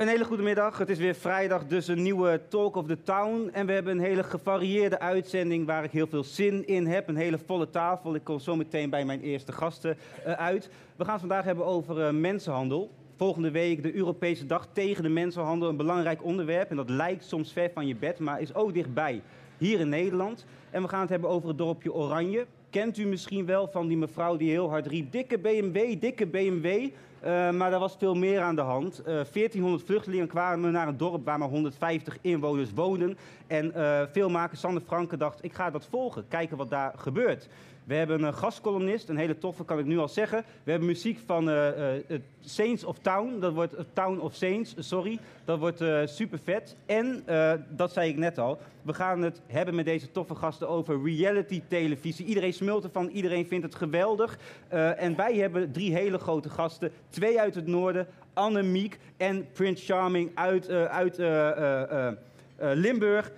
Een hele goede middag. Het is weer vrijdag, dus een nieuwe Talk of the Town. En we hebben een hele gevarieerde uitzending waar ik heel veel zin in heb. Een hele volle tafel. Ik kom zo meteen bij mijn eerste gasten eh, uit. We gaan het vandaag hebben over eh, mensenhandel. Volgende week de Europese Dag tegen de Mensenhandel. Een belangrijk onderwerp. En dat lijkt soms ver van je bed, maar is ook dichtbij. Hier in Nederland. En we gaan het hebben over het dorpje Oranje. Kent u misschien wel van die mevrouw die heel hard riep: dikke BMW, dikke BMW. Uh, maar daar was veel meer aan de hand. Uh, 1400 vluchtelingen kwamen naar een dorp waar maar 150 inwoners woonden. En uh, filmmaker Sander Franke dacht, ik ga dat volgen, kijken wat daar gebeurt. We hebben een gastcolumnist, een hele toffe kan ik nu al zeggen. We hebben muziek van uh, Saints of Town, dat wordt Town of Saints, sorry. Dat wordt super vet. En, dat zei ik net al, we gaan het hebben met deze toffe gasten over reality televisie. Iedereen smult ervan, iedereen vindt het geweldig. en wij hebben drie hele grote gasten. Twee uit het noorden, Annemiek en Prince Charming uit, uit Limburg.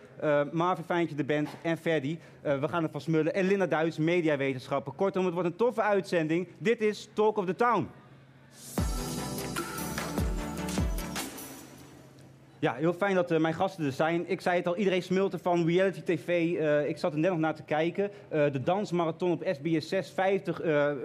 Marvin Fijntje, de band en Ferdi. we gaan ervan smullen. En Linda Duits, mediawetenschapper. Kortom, het wordt een toffe uitzending. Dit is Talk of the Town. Ja, heel fijn dat uh, mijn gasten er zijn. Ik zei het al, iedereen smult van reality tv. Uh, ik zat er net nog naar te kijken. Uh, de dansmarathon op SBS 6, 50,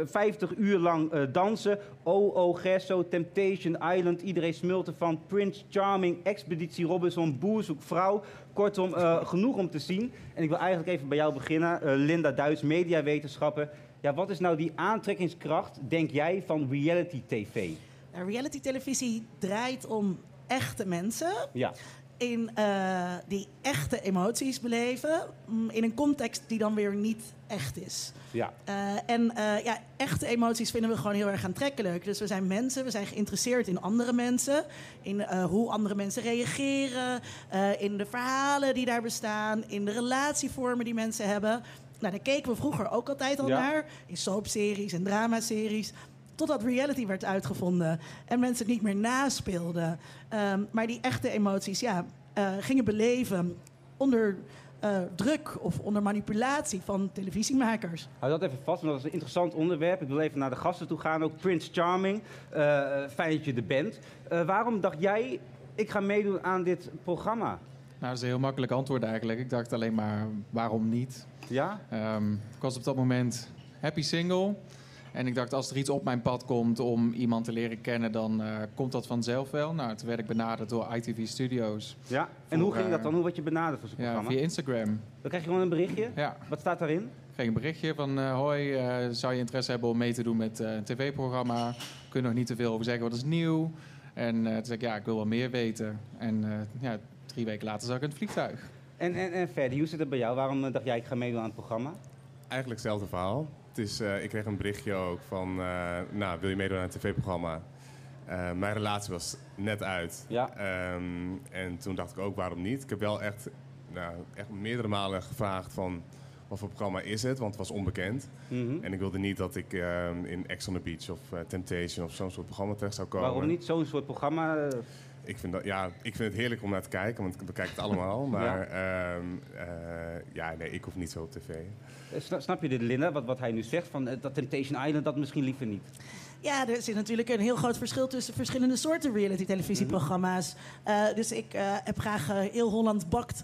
50 uur lang dansen. O.O. Gesso, Temptation Island. Iedereen smult van Prince Charming, Expeditie Robinson, Boer zoekt vrouw. Kortom, genoeg om te zien. En ik wil eigenlijk even bij jou beginnen. Linda Duits, mediawetenschapper. Ja, wat is nou die aantrekkingskracht, denk jij, van reality tv? reality televisie draait om echte mensen. Ja. In, uh, die echte emoties beleven. In een context die dan weer niet echt is. Ja. Uh, en uh, ja, echte emoties vinden we gewoon heel erg aantrekkelijk. Dus we zijn mensen, we zijn geïnteresseerd in andere mensen. In hoe andere mensen reageren. in de verhalen die daar bestaan. In de relatievormen die mensen hebben. Nou, daar keken we vroeger ook altijd al Ja. naar. In soapseries en dramaseries. Totdat reality werd uitgevonden en mensen het niet meer naspeelden. Um, maar die echte emoties ja, uh, gingen beleven onder uh, druk of onder manipulatie van televisiemakers. Hou dat even vast, want dat is een interessant onderwerp. Ik wil even naar de gasten toe gaan. Ook Prince Charming, uh, fijn dat je er bent. waarom dacht jij, ik ga meedoen aan dit programma? Nou, dat is een heel makkelijk antwoord eigenlijk. Ik dacht alleen maar, waarom niet? Ja? Um, ik was op dat moment happy single. En ik dacht, als er iets op mijn pad komt om iemand te leren kennen, dan uh, komt dat vanzelf wel. Nou, toen werd ik benaderd door ITV Studios. Ja, en hoe ging dat dan? Hoe werd je benaderd voor zo'n ja, programma? via Instagram. Dan krijg je gewoon een berichtje? Ja. Wat staat daarin? Ik kreeg een berichtje van, uh, hoi, uh, zou je interesse hebben om mee te doen met een tv-programma? Kun je nog niet te veel over zeggen, wat is nieuw? En toen zei ik, ja, ik wil wel meer weten. En ja, drie weken later zag ik in het vliegtuig. En, en, en Ferdi, hoe zit het bij jou? Waarom dacht jij, ik ga meedoen aan het programma? Eigenlijk hetzelfde verhaal. Het is, uh, ik kreeg een berichtje ook van, uh, nou, wil je meedoen aan een tv-programma? Uh, mijn relatie was net uit. Ja. Um, en toen dacht ik ook, waarom niet? Ik heb wel echt, nou, echt meerdere malen gevraagd van, wat voor programma is het? Want het was onbekend. Mm -hmm. En ik wilde niet dat ik um, in Ex on the Beach of Temptation of zo'n soort programma terecht zou komen. Waarom niet zo'n soort programma? Ik vind, dat, ja, ik vind het heerlijk om naar te kijken, want ik bekijk het allemaal. Maar ja, um, ja nee, ik hoef niet zo op tv. Snap je dit, Linda, wat, wat hij nu zegt? Van dat Temptation Island, dat misschien liever niet? Ja, er zit natuurlijk een heel groot verschil tussen verschillende soorten reality-televisieprogramma's. Uh, dus ik uh, heb graag uh, heel Holland bakt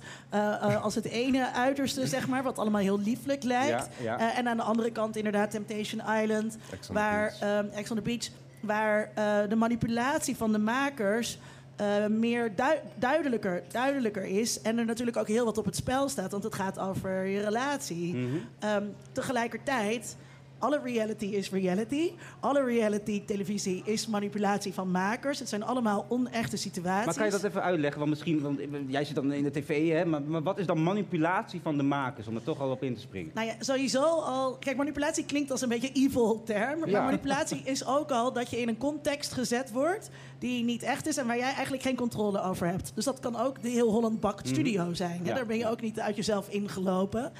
als het ene uiterste, zeg maar, wat allemaal heel lieflijk lijkt. Ja, ja. en aan de andere kant inderdaad Temptation Island, Ex on waar the Ex on the Beach waar eh, de manipulatie van de makers eh, meer dui- duidelijker, duidelijker is. En er natuurlijk ook heel wat op het spel staat, want het gaat over je relatie. Mhm. Ehm, tegelijkertijd, alle reality is reality. Alle reality televisie is manipulatie van makers. Het zijn allemaal onechte situaties. Maar kan je dat even uitleggen? Want misschien, want jij zit dan in de tv, hè? Maar, maar wat is dan manipulatie van de makers? Om er toch al op in te springen. Nou ja, sowieso al. Kijk, manipulatie klinkt als een beetje evil term. Maar Ja. manipulatie is ook al dat je in een context gezet wordt die niet echt is en waar jij eigenlijk geen controle over hebt. Dus dat kan ook de heel Holland Bakt Mhm. studio zijn. hè. Ja. Daar ben je ook niet uit jezelf ingelopen.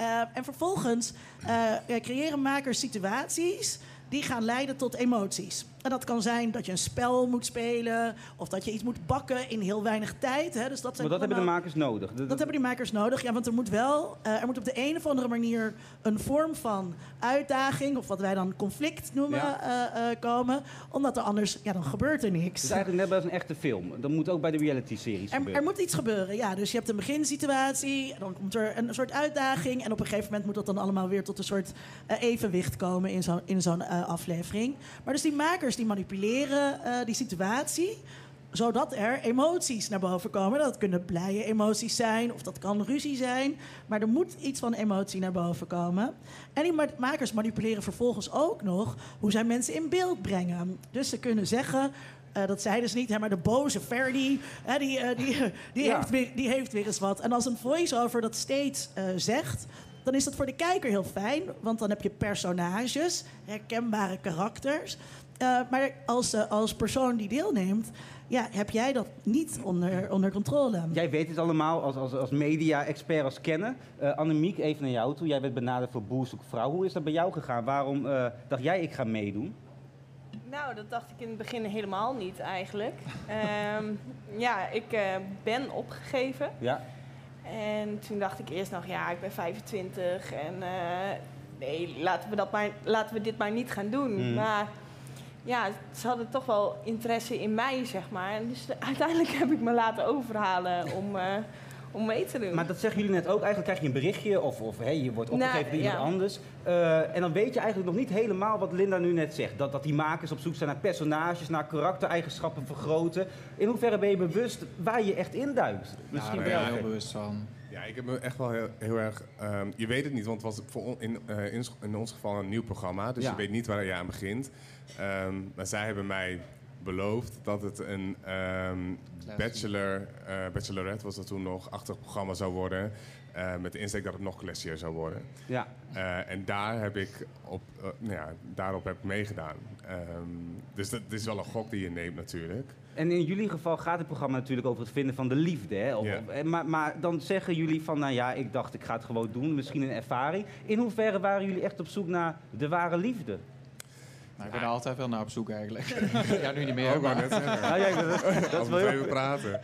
Eh, en vervolgens eh, creëren makers situaties die gaan leiden tot emoties. En dat kan zijn dat je een spel moet spelen of dat je iets moet bakken in heel weinig tijd. Hè. Dus dat zijn Maar dat hebben de makers nodig. dat hebben die makers nodig. Ja, want er moet wel, eh, er moet op de een of andere manier een vorm van uitdaging, of wat wij dan conflict noemen, Ja. eh, eh, komen. Omdat er anders, ja, dan gebeurt er niks. Het is eigenlijk net als een echte film. Dat moet ook bij de reality-series Er, gebeuren. er moet iets gebeuren, ja. Dus je hebt een beginsituatie, dan komt er een soort uitdaging. En op een gegeven moment moet dat dan allemaal weer tot een soort evenwicht komen in zo'n in zo'n aflevering. Maar dus die makers die manipuleren eh, die situatie zodat er emoties naar boven komen. Dat kunnen blije emoties zijn of dat kan ruzie zijn. Maar er moet iets van emotie naar boven komen. En die ma- makers manipuleren vervolgens ook nog hoe zij mensen in beeld brengen. Dus ze kunnen zeggen. eh, dat zeiden ze niet, hè, maar de boze Ferdy, hè, die, eh, die, die, Ja. heeft weer, die heeft weer eens wat. En als een voice-over dat steeds zegt, dan is dat voor de kijker heel fijn. Want dan heb je personages, herkenbare karakters. Eh, maar als, eh, als persoon die deelneemt, ja, heb jij dat niet onder, onder controle. Jij weet het allemaal als, als, als media-expert, als kenner. Eh Annemiek, even naar jou toe. Jij werd benaderd voor Boer Vrouw. Hoe is dat bij jou gegaan? Waarom eh, dacht jij, ik ga meedoen? Nou, dat dacht ik in het begin helemaal niet eigenlijk. Ehm, ja, ik eh, ben opgegeven. Ja. En toen dacht ik eerst nog, ja, ik ben 25 en eh, nee, laten we, dat maar, laten we dit maar niet gaan doen. Mm. Maar ja, ze hadden toch wel interesse in mij, zeg maar. En dus uiteindelijk heb ik me laten overhalen om, eh, om mee te doen. Maar dat zeggen jullie net ook. Eigenlijk krijg je een berichtje of, of hey, je wordt opgegeven Nou, door iemand ja. anders. Eh, en dan weet je eigenlijk nog niet helemaal wat Linda nu net zegt. Dat, dat die makers op zoek zijn naar personages, naar karaktereigenschappen vergroten. In hoeverre ben je bewust waar je echt induikt? Misschien ben ben je heel bewust van. Ja, ik heb me echt wel heel, heel erg... ehm, je weet het niet, want het was voor on- in, eh, in, in ons geval een nieuw programma. Dus Ja. je weet niet waar je aan begint. Ehm, maar zij hebben mij beloofd dat het een ehm, bachelor, eh, bachelorette was dat toen nog, achtig programma zou worden. eh, met de insteek dat het nog classier zou worden. Ja. Eh, en daar heb ik op, nou ja, daarop heb ik meegedaan. Ehm, dus dat is wel een gok die je neemt natuurlijk. En in jullie geval gaat het programma natuurlijk over het vinden van de liefde. Hè? Of- maar, maar dan zeggen jullie van, nou ja, ik dacht ik ga het gewoon doen. Misschien een ervaring. In hoeverre waren jullie echt op zoek naar de ware liefde? Nou, ik ben er altijd wel naar op zoek eigenlijk. ja, nu niet Oh, meer. ik wou maar- net zeggen. Nou ja, dat, dat wel twee heel... uur praten.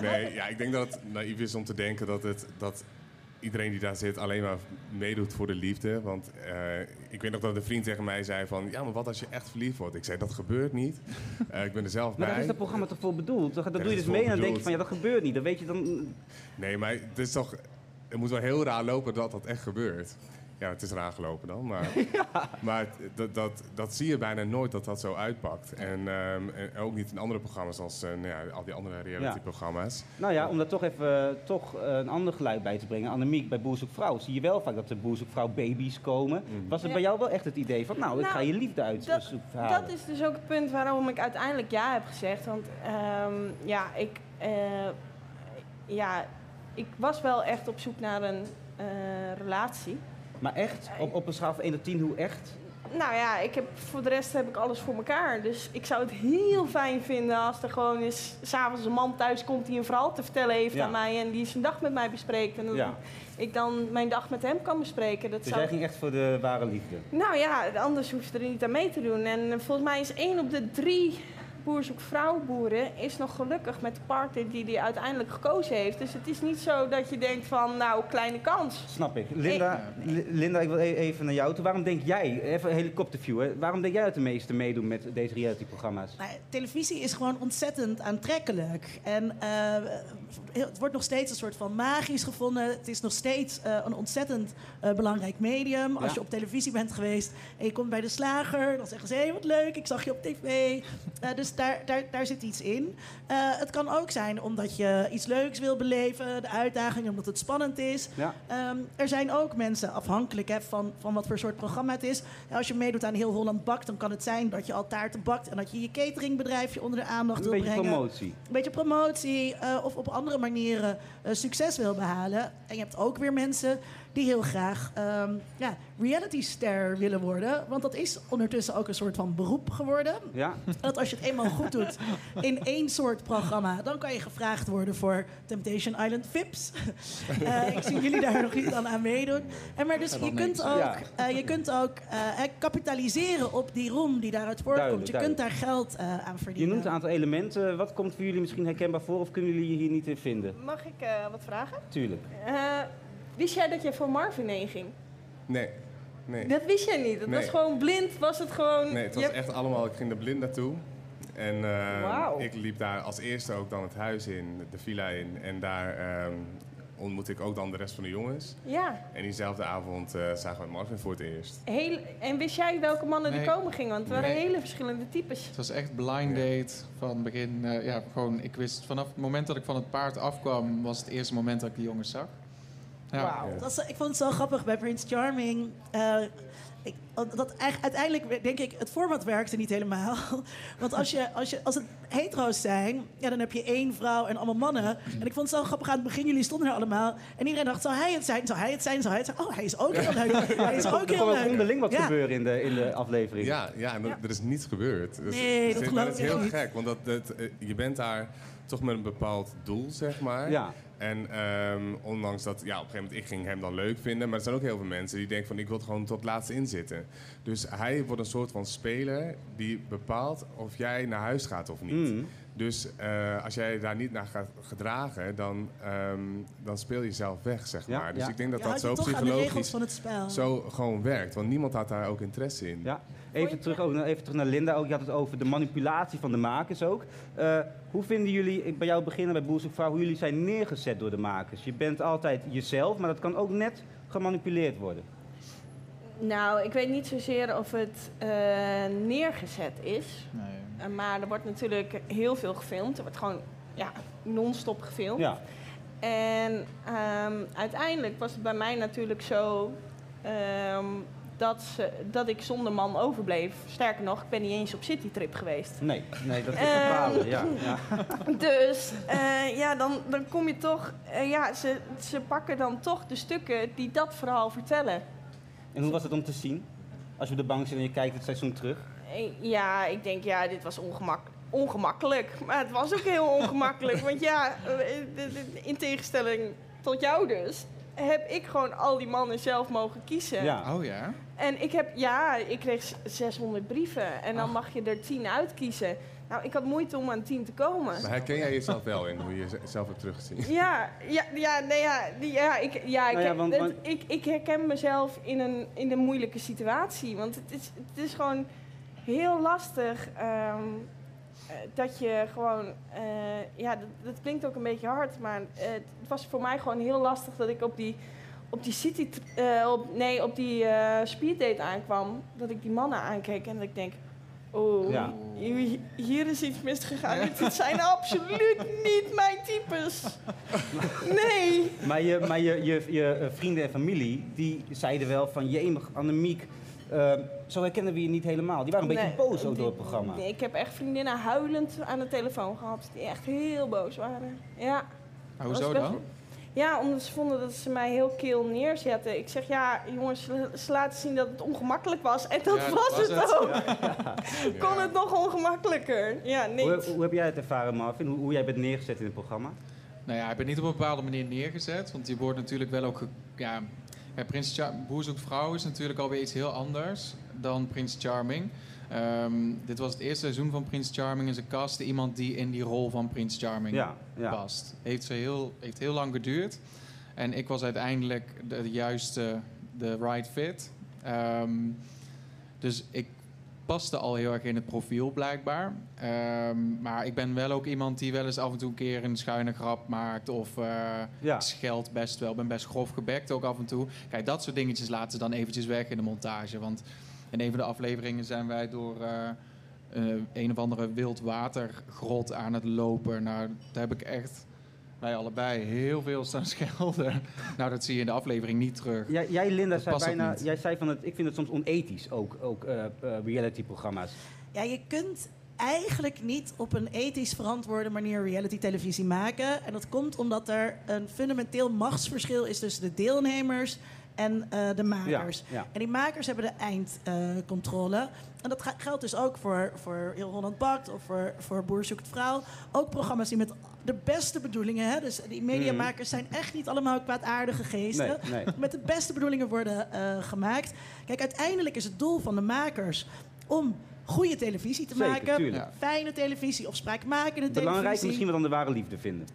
Nee, ja, ik denk dat het naïef is om te denken dat, het, dat iedereen die daar zit alleen maar meedoet voor de liefde. Want eh, ik weet nog dat een vriend tegen mij zei van... Ja, maar wat als je echt verliefd wordt? Ik zei, dat gebeurt niet. Eh, ik ben er zelf Maar daar bij. is dat programma toch voor bedoeld? Daar doe je dus mee en dan denk je van, ja, dat gebeurt niet. Dan weet je dan... Nee, maar het is toch... Het moet wel heel raar lopen dat dat echt gebeurt. Ja, het is raar gelopen dan, maar, maar dat, dat, dat zie je bijna nooit dat dat zo uitpakt. En, ehm, en ook niet in andere programma's als eh, nou ja, al die andere reality-programma's. Nou ja, om daar toch even toch eh, een ander geluid bij te brengen. Annemiek, bij Boer Vrouw zie je wel vaak dat er Boer Vrouw baby's komen. Was het Ja. bij jou wel echt het idee van, nou, ik Nou, ga je liefde uit dat- Dat is dus ook het punt waarom ik uiteindelijk ja heb gezegd. Want ehm, ja, ik, eh, ja, ik was wel echt op zoek naar een eh, relatie. Maar echt, op, op een schaal van 1 tot 10, hoe echt? Nou ja, ik heb, voor de rest heb ik alles voor elkaar. Dus ik zou het heel fijn vinden als er gewoon eens s'avonds een man thuis komt die een verhaal te vertellen heeft Ja. aan mij en die zijn dag met mij bespreekt. En dat Ja. ik dan mijn dag met hem kan bespreken. Dat Dus zou... jij ging echt voor de ware liefde. Nou ja, anders hoef je er niet aan mee te doen. En eh, volgens mij is één op de drie Boer zoekt vrouw boeren is nog gelukkig met de partner die hij uiteindelijk gekozen heeft. Dus het is niet zo dat je denkt van, nou, kleine kans. Snap ik. Linda, Li- Linda ik wil e- even naar jou toe. Waarom denk jij, even een helikopterview, hè? waarom denk jij dat de meeste meedoen met deze realityprogramma's? Nou, televisie is gewoon ontzettend aantrekkelijk. En eh, het wordt nog steeds een soort van magisch gevonden. Het is nog steeds eh, een ontzettend eh, belangrijk medium. Als Ja. je op televisie bent geweest en je komt bij de slager, dan zeggen ze: hé, hey, wat leuk, ik zag je op tv. Eh, dus daar, daar, daar zit iets in. Eh, het kan ook zijn omdat je iets leuks wil beleven, de uitdaging, omdat het spannend is. Ja. Ehm, er zijn ook mensen afhankelijk hè, van, van wat voor soort programma het is. Ja, als je meedoet aan Heel Holland Bakt, dan kan het zijn dat je al taarten bakt en dat je je cateringbedrijfje onder de aandacht Een wil beetje brengen. promotie. Een beetje promotie eh, of op andere manieren eh, succes wil behalen. En je hebt ook weer mensen die heel graag ehm, ja, reality star willen worden. Want dat is ondertussen ook een soort van beroep geworden. Ja? Dat als je het eenmaal goed doet in één soort programma, dan kan je gevraagd worden voor Temptation Island VIPs. Eh, ik zie jullie daar nog niet aan aan meedoen. En maar dus En je kunt ook, Ja. eh, je kunt ook eh, hè, kapitaliseren op die roem die daaruit voortkomt. Duidelijk, je kunt daar geld eh, aan Je verdienen. noemt een aantal elementen. Wat komt voor jullie misschien herkenbaar voor of kunnen jullie je hier niet in vinden? Mag ik eh, wat vragen? Tuurlijk. Wist jij dat je voor Marvin heen ging? Nee. Nee. Dat wist jij niet. Het Nee. was gewoon blind, was het gewoon... Nee, het was je- echt allemaal... Ik ging er blind naartoe. En eh, Wauw. ik liep daar als eerste ook dan het huis in, de villa in. En daar ehm ontmoette ik ook dan de rest van de jongens. Ja. En diezelfde avond eh, zagen we Marvin voor het eerst. Heel, en wist jij welke mannen Nee. er komen gingen? Want het waren Nee. hele verschillende types. Het was echt blind date van begin. eh, ja, gewoon, ik wist vanaf het moment dat ik van het paard afkwam, was het eerste moment dat ik die jongens zag. Ja. Wauw. Dat was- ik vond het zo grappig bij Prince Charming. eh, ik, dat uiteindelijk denk ik, het format werkte niet helemaal. Want als, je, als, je, als het hetero's zijn, ja, dan heb je één vrouw en allemaal mannen. En ik vond het zo grappig aan het begin, jullie stonden er allemaal. En iedereen dacht, zou hij het zijn, zou hij het zijn, zou hij het zijn. Oh, hij is ook heel leuk. Hij is Er ook kon heel ook leuk. onderling wat Ja. gebeuren in de, in de aflevering. Ja, ja, en dat- Ja. er is niets gebeurd. Dus, Nee, dat geloof maar dat ik is heel niet. gek, want dat, dat, eh, je bent daar toch met een bepaald doel, zeg maar. Ja. En ehm, ondanks dat, ja, op een gegeven moment, ik ging hem dan leuk vinden. Maar er zijn ook heel veel mensen die denken van, ik wil gewoon tot het laatste in zitten. Dus hij wordt een soort van speler die bepaalt of jij naar huis gaat of niet. Mm. Dus eh, als jij daar niet naar gaat gedragen, dan, ehm, dan speel je jezelf weg, zeg Ja, maar. Dus ja. ik denk dat Je dat zo psychologisch van het spel. zo gewoon werkt. Want niemand had daar ook interesse in. Ja. Even terug, ook, even terug naar Linda. Ook, je had het over de manipulatie van de makers ook. Eh, hoe vinden jullie, ik bij jou beginnen bij Zoekt Vrouw, hoe jullie zijn neergezet door de makers? Je bent altijd jezelf, maar dat kan ook net gemanipuleerd worden. Nou, ik weet niet zozeer of het eh, neergezet is. Nee. Eh, maar er wordt natuurlijk heel veel gefilmd. Er wordt gewoon ja, non-stop gefilmd. Ja. En ehm, uiteindelijk was het bij mij natuurlijk zo ehm, dat, ze, dat ik zonder man overbleef. Sterker nog, ik ben niet eens op citytrip geweest. Nee, nee, dat is Eh, bepalen. Ja, ja. Dus eh, ja, dan, dan kom je toch... eh, ja, ze, ze pakken dan toch de stukken die dat verhaal vertellen. En hoe was het om te zien? Als je op de bank zit en je kijkt het seizoen terug. Eh, Ja, ik denk, ja, dit was ongemak ongemakkelijk. Maar het was ook heel ongemakkelijk. want ja, eh, in tegenstelling tot jou dus... heb ik gewoon al die mannen zelf mogen kiezen. Ja. Oh ja? En ik heb, ja, ik kreeg z- 600 brieven. En dan mag je er 10 uitkiezen. Nou, ik had moeite om aan 10 te komen. Maar herken jij jezelf wel in hoe je jezelf hebt teruggezien? Ja, ja, ja, nee, ja, die- ja, ik, ja, ik, Nou ja, want- het- want- ik, ik herken mezelf in een, in een moeilijke situatie. Want het is, het is gewoon heel lastig ehm, eh, dat je gewoon... eh, ja, dat, dat klinkt ook een beetje hard, maar eh, het was voor mij gewoon heel lastig dat ik op die... Op die city, eh, op, nee, op die eh speeddate aankwam, dat ik die mannen aankeek en dat ik denk, oh, Ja. hier, is iets misgegaan. Dit zijn absoluut niet mijn types. Nee. Maar, je, maar je, je, je eh, vrienden en familie, die zeiden wel van... Jemig, Annemiek, eh, zo herkennen we je niet helemaal. Die waren een beetje boos ook die- door het programma. Nee, ik heb echt vriendinnen huilend aan de telefoon gehad. Die echt heel boos waren. Ja. Hoezo best- dan? Ja, omdat ze vonden dat ze mij heel keel neerzetten. Ik zeg, ja, jongens, ze, laten zien dat het ongemakkelijk was. En dat Ja, dat was, was het het. ook. Kon het nog ongemakkelijker? Ja, niet. Hoe, hoe heb jij het ervaren, Marvin? Hoe, hoe jij bent neergezet in het programma? Nou ja, ik ben niet op een bepaalde manier neergezet. Want je wordt natuurlijk wel ook... ja, ja, Prins Char Boer zoekt vrouw is natuurlijk alweer iets heel anders dan Prins Charming. Ehm, dit was het eerste seizoen van Prince Charming en ze casten iemand die in die rol van Prince Charming Ja, ja. past. Heeft, ze heel, heeft heel lang geduurd. En ik was uiteindelijk de juiste, de right fit. Ehm, dus ik paste al heel erg in het profiel blijkbaar. Ehm, maar ik ben wel ook iemand die wel eens af en toe een keer een schuine grap maakt. Of eh Ja. best wel. Ik ben best grof gebekt ook af en toe. Kijk, dat soort dingetjes laten ze dan eventjes weg in de montage. Want in een van de afleveringen zijn wij door eh, eh, een of andere wildwatergrot aan het lopen. Nou, daar heb ik echt, wij allebei, heel veel staan schelden. nou, dat zie je in de aflevering niet terug. Jij, jij Linda, zei bijna, jij zei van het, ik vind het soms onethisch, ook, ook eh, reality-programma's. Ja, je kunt eigenlijk niet op een ethisch verantwoorde manier reality-televisie maken. En dat komt omdat er een fundamenteel machtsverschil is tussen de deelnemers en eh, de makers. Ja, ja. En die makers hebben de eindcontrole. en dat geldt dus ook voor, voor Heel Holland Bakt of voor, voor Boer Zoekt Vrouw. Ook programma's die met de beste bedoelingen... Hè, dus die mediamakers zijn echt niet allemaal kwaadaardige geesten Nee, nee. met de beste bedoelingen worden eh, gemaakt. Kijk, uiteindelijk is het doel van de makers om goede televisie te Zeker, maken. tuurlijk. Fijne televisie of spraakmakende Belangrijk televisie. misschien wel dan de ware liefde vinden.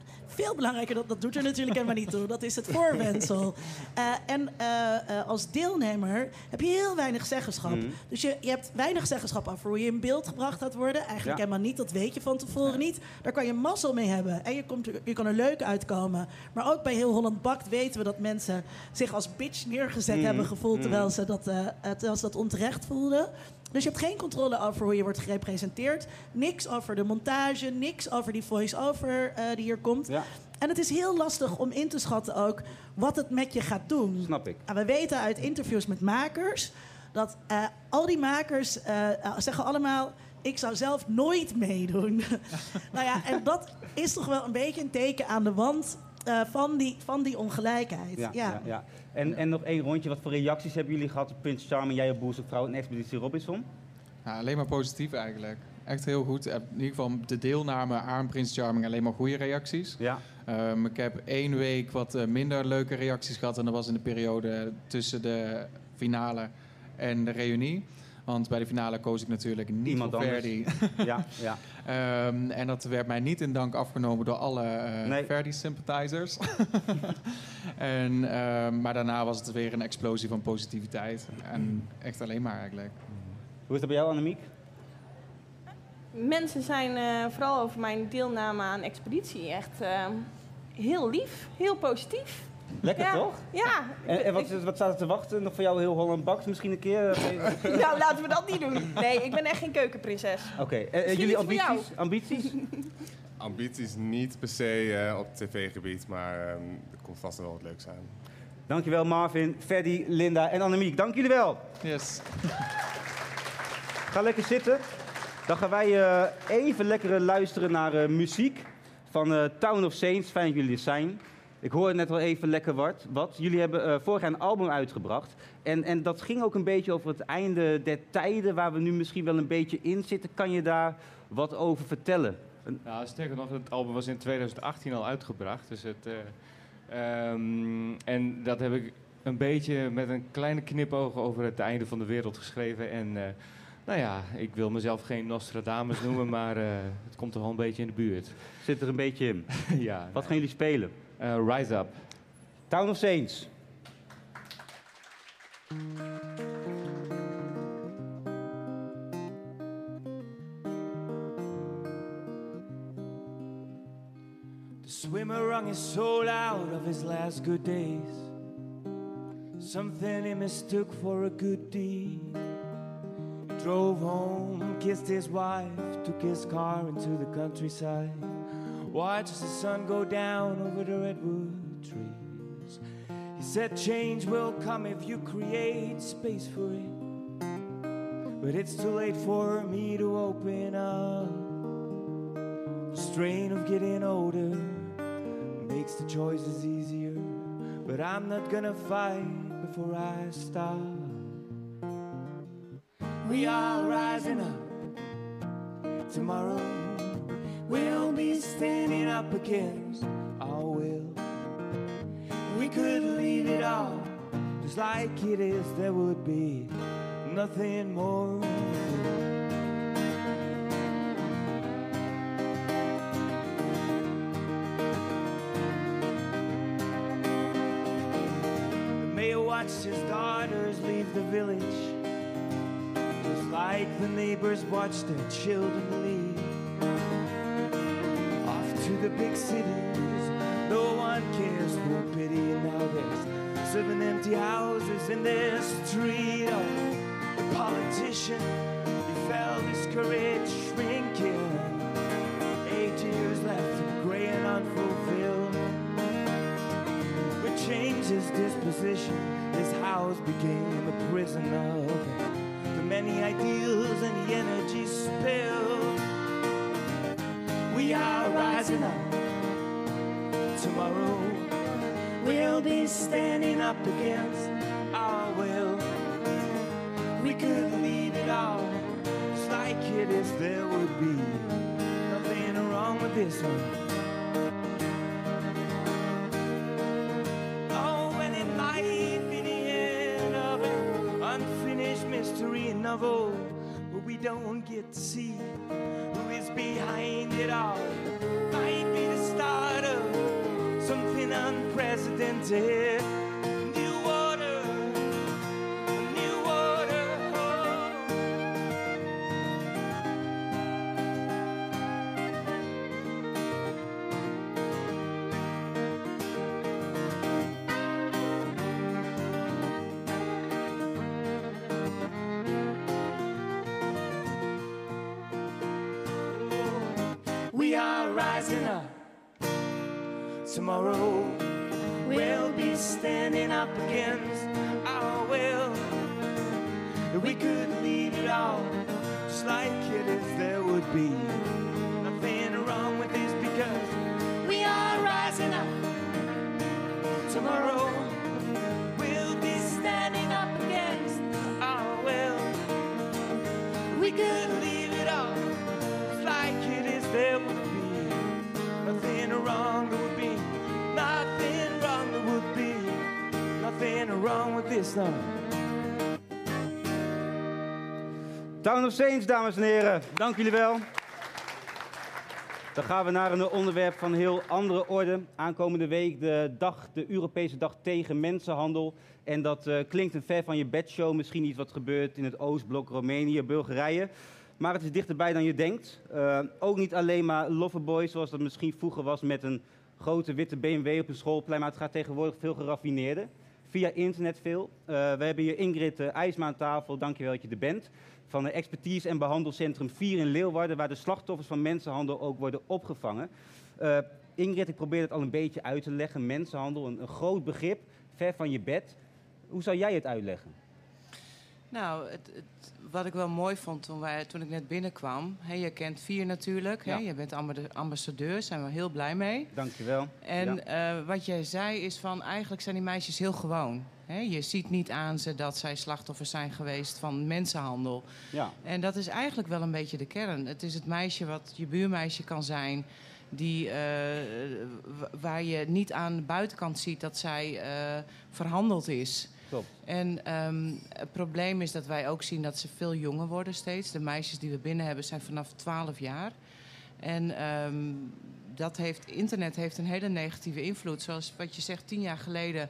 Veel belangrijker, dat, dat doet er natuurlijk helemaal niet toe. Dat is het voorwendsel. Eh, en eh, eh, als deelnemer heb je heel weinig zeggenschap. Mhm. Dus je, je hebt weinig zeggenschap over hoe je in beeld gebracht gaat worden. Eigenlijk Ja. helemaal niet, dat weet je van tevoren niet. Daar kan je mazzel mee hebben. En je, komt, je kan er leuk uitkomen. Maar ook bij Heel Holland Bakt weten we dat mensen zich als bitch neergezet Mhm. hebben gevoeld... Terwijl, ze dat, terwijl ze dat onterecht voelden. Dus je hebt geen controle over hoe je wordt gerepresenteerd. Niks over de montage, niks over die voice-over die hier komt. Ja, En het is heel lastig om in te schatten ook wat het met je gaat doen. snap ik. En we weten uit interviews met makers dat eh, al die makers eh, eh, zeggen allemaal: ik zou zelf nooit meedoen. nou ja, en dat is toch wel een beetje een teken aan de wand eh, van, die, van die ongelijkheid. Ja, ja. ja, En, en nog één rondje. Wat voor reacties hebben jullie gehad op Prince Charming, jij op Boerzoekvrouw en Expeditie Robinson? Ja, alleen maar positief eigenlijk. Echt heel goed. In ieder geval de deelname aan Prince Charming alleen maar goede reacties. Ja. Ehm, ik heb één week wat eh, minder leuke reacties gehad. En dat was in de periode tussen de finale en de reunie. Want bij de finale koos ik natuurlijk niet Iemand voor. Verdi. Ja, ja. Ehm, en dat werd mij niet in dank afgenomen door alle eh Nee. Verdi-sympathizers. en, ehm, maar daarna was het weer een explosie van positiviteit. En echt alleen maar eigenlijk. Hoe is dat bij jou, Annemiek? Mensen zijn eh, vooral over mijn deelname aan expeditie echt eh, heel lief, heel positief. Lekker ja. toch? Ja. En, en wat, Ik- wat staat er te wachten? Nog voor jou heel Holland Bakt misschien een keer? Oké, nou, laten we dat niet doen. Nee, ik ben echt geen keukenprinses. En- en Misschien jullie ambities? ambities? Ambities niet per se eh, op tv-gebied, maar ehm, er komt vast wel wat leuks aan. Dankjewel Marvin, Freddy, Linda en Annemiek. Dank jullie wel. Yes. Ga lekker zitten. Dan gaan wij eh, even lekker luisteren naar eh, muziek van eh, Town of Saints. Fijn dat jullie er zijn. Ik hoorde net wel even lekker wat. wat. Jullie hebben eh, vorig jaar een album uitgebracht. En, en dat ging ook een beetje over het einde der tijden, waar we nu misschien wel een beetje in zitten. Kan je daar wat over vertellen? Nou, sterker nog, het album was in 2018 al uitgebracht. Dus het, eh, ehm, en dat heb ik een beetje met een kleine knipoog over het einde van de wereld geschreven. En eh, nou ja, ik wil mezelf geen Nostradamus noemen, maar eh, het komt toch wel een beetje in de buurt. Zit er een beetje in. ja. Wat gaan jullie spelen? Eh, Rise Up. Town of Saints. The swimmer wrung his soul out of his last good days. Something he mistook for a good deed. Drove home, kissed his wife, took his car into the countryside. Watched the sun go down over the redwood trees. He said, Change will come if you create space for it. But it's too late for me to open up. The strain of getting older makes the choices easier. But I'm not gonna fight before I stop we are rising up. Tomorrow we'll be standing up against our will. We could leave it all just like it is, there would be nothing more. The mayor watched his daughters leave the village like the neighbors watch their children leave. Off to the big cities, no one cares for pity. Now there's seven empty houses in their street. Oh, the politician, he felt his courage shrinking. Eight years left, gray and unfulfilled. But changed his disposition, his house became a prison of the many and the energy spilled. We are rising up tomorrow. We'll be standing up against our will. We could leave it all just like it is. There would be nothing wrong with this one. Oh, novel, don't get to see who is behind it all. Might be the start of something unprecedented. Are rising up. Tomorrow we'll be standing up against our will. We could leave it all just like it is. There would be nothing wrong with this because we are rising up. Tomorrow Town of Saints, dames en heren. Dank jullie wel. Dan gaan we naar een onderwerp van heel andere orde. Aankomende week de, dag, de Europese dag tegen mensenhandel. En dat eh, klinkt een ver van je bedshow. Misschien iets wat gebeurt in het Oostblok, Roemenië, Bulgarije. Maar het is dichterbij dan je denkt. Eh, ook niet alleen maar loverboy, zoals dat misschien vroeger was met een grote witte BMW op een schoolplein. Maar het gaat tegenwoordig veel geraffineerder. Via internet veel. Eh, we hebben hier Ingrid uh, IJsma aan tafel. Dankjewel dat je er bent. Van het Expertise- en Behandelcentrum 4 in Leeuwarden, waar de slachtoffers van mensenhandel ook worden opgevangen. Eh, Ingrid, ik probeer het al een beetje uit te leggen. Mensenhandel, een groot begrip, ver van je bed. Hoe zou jij het uitleggen? Nou, het, het- wat ik wel mooi vond toen, wij, toen ik net binnenkwam. Hè, je kent Vier natuurlijk. Hè, Ja. je bent amba- ambassadeur, daar zijn we heel blij mee. Dankjewel. En Ja. eh, wat jij zei is van eigenlijk zijn die meisjes heel gewoon. Hè? Je ziet niet aan ze dat zij slachtoffers zijn geweest van mensenhandel. Ja. En dat is eigenlijk wel een beetje de kern. Het is het meisje wat je buurmeisje kan zijn. Die, eh, waar je niet aan de buitenkant ziet dat zij eh, verhandeld is. Klopt. En ehm, het probleem is dat wij ook zien dat ze veel jonger worden steeds. De meisjes die we binnen hebben zijn vanaf 12 jaar. En ehm, dat heeft, internet heeft een hele negatieve invloed. Zoals wat je zegt, tien jaar geleden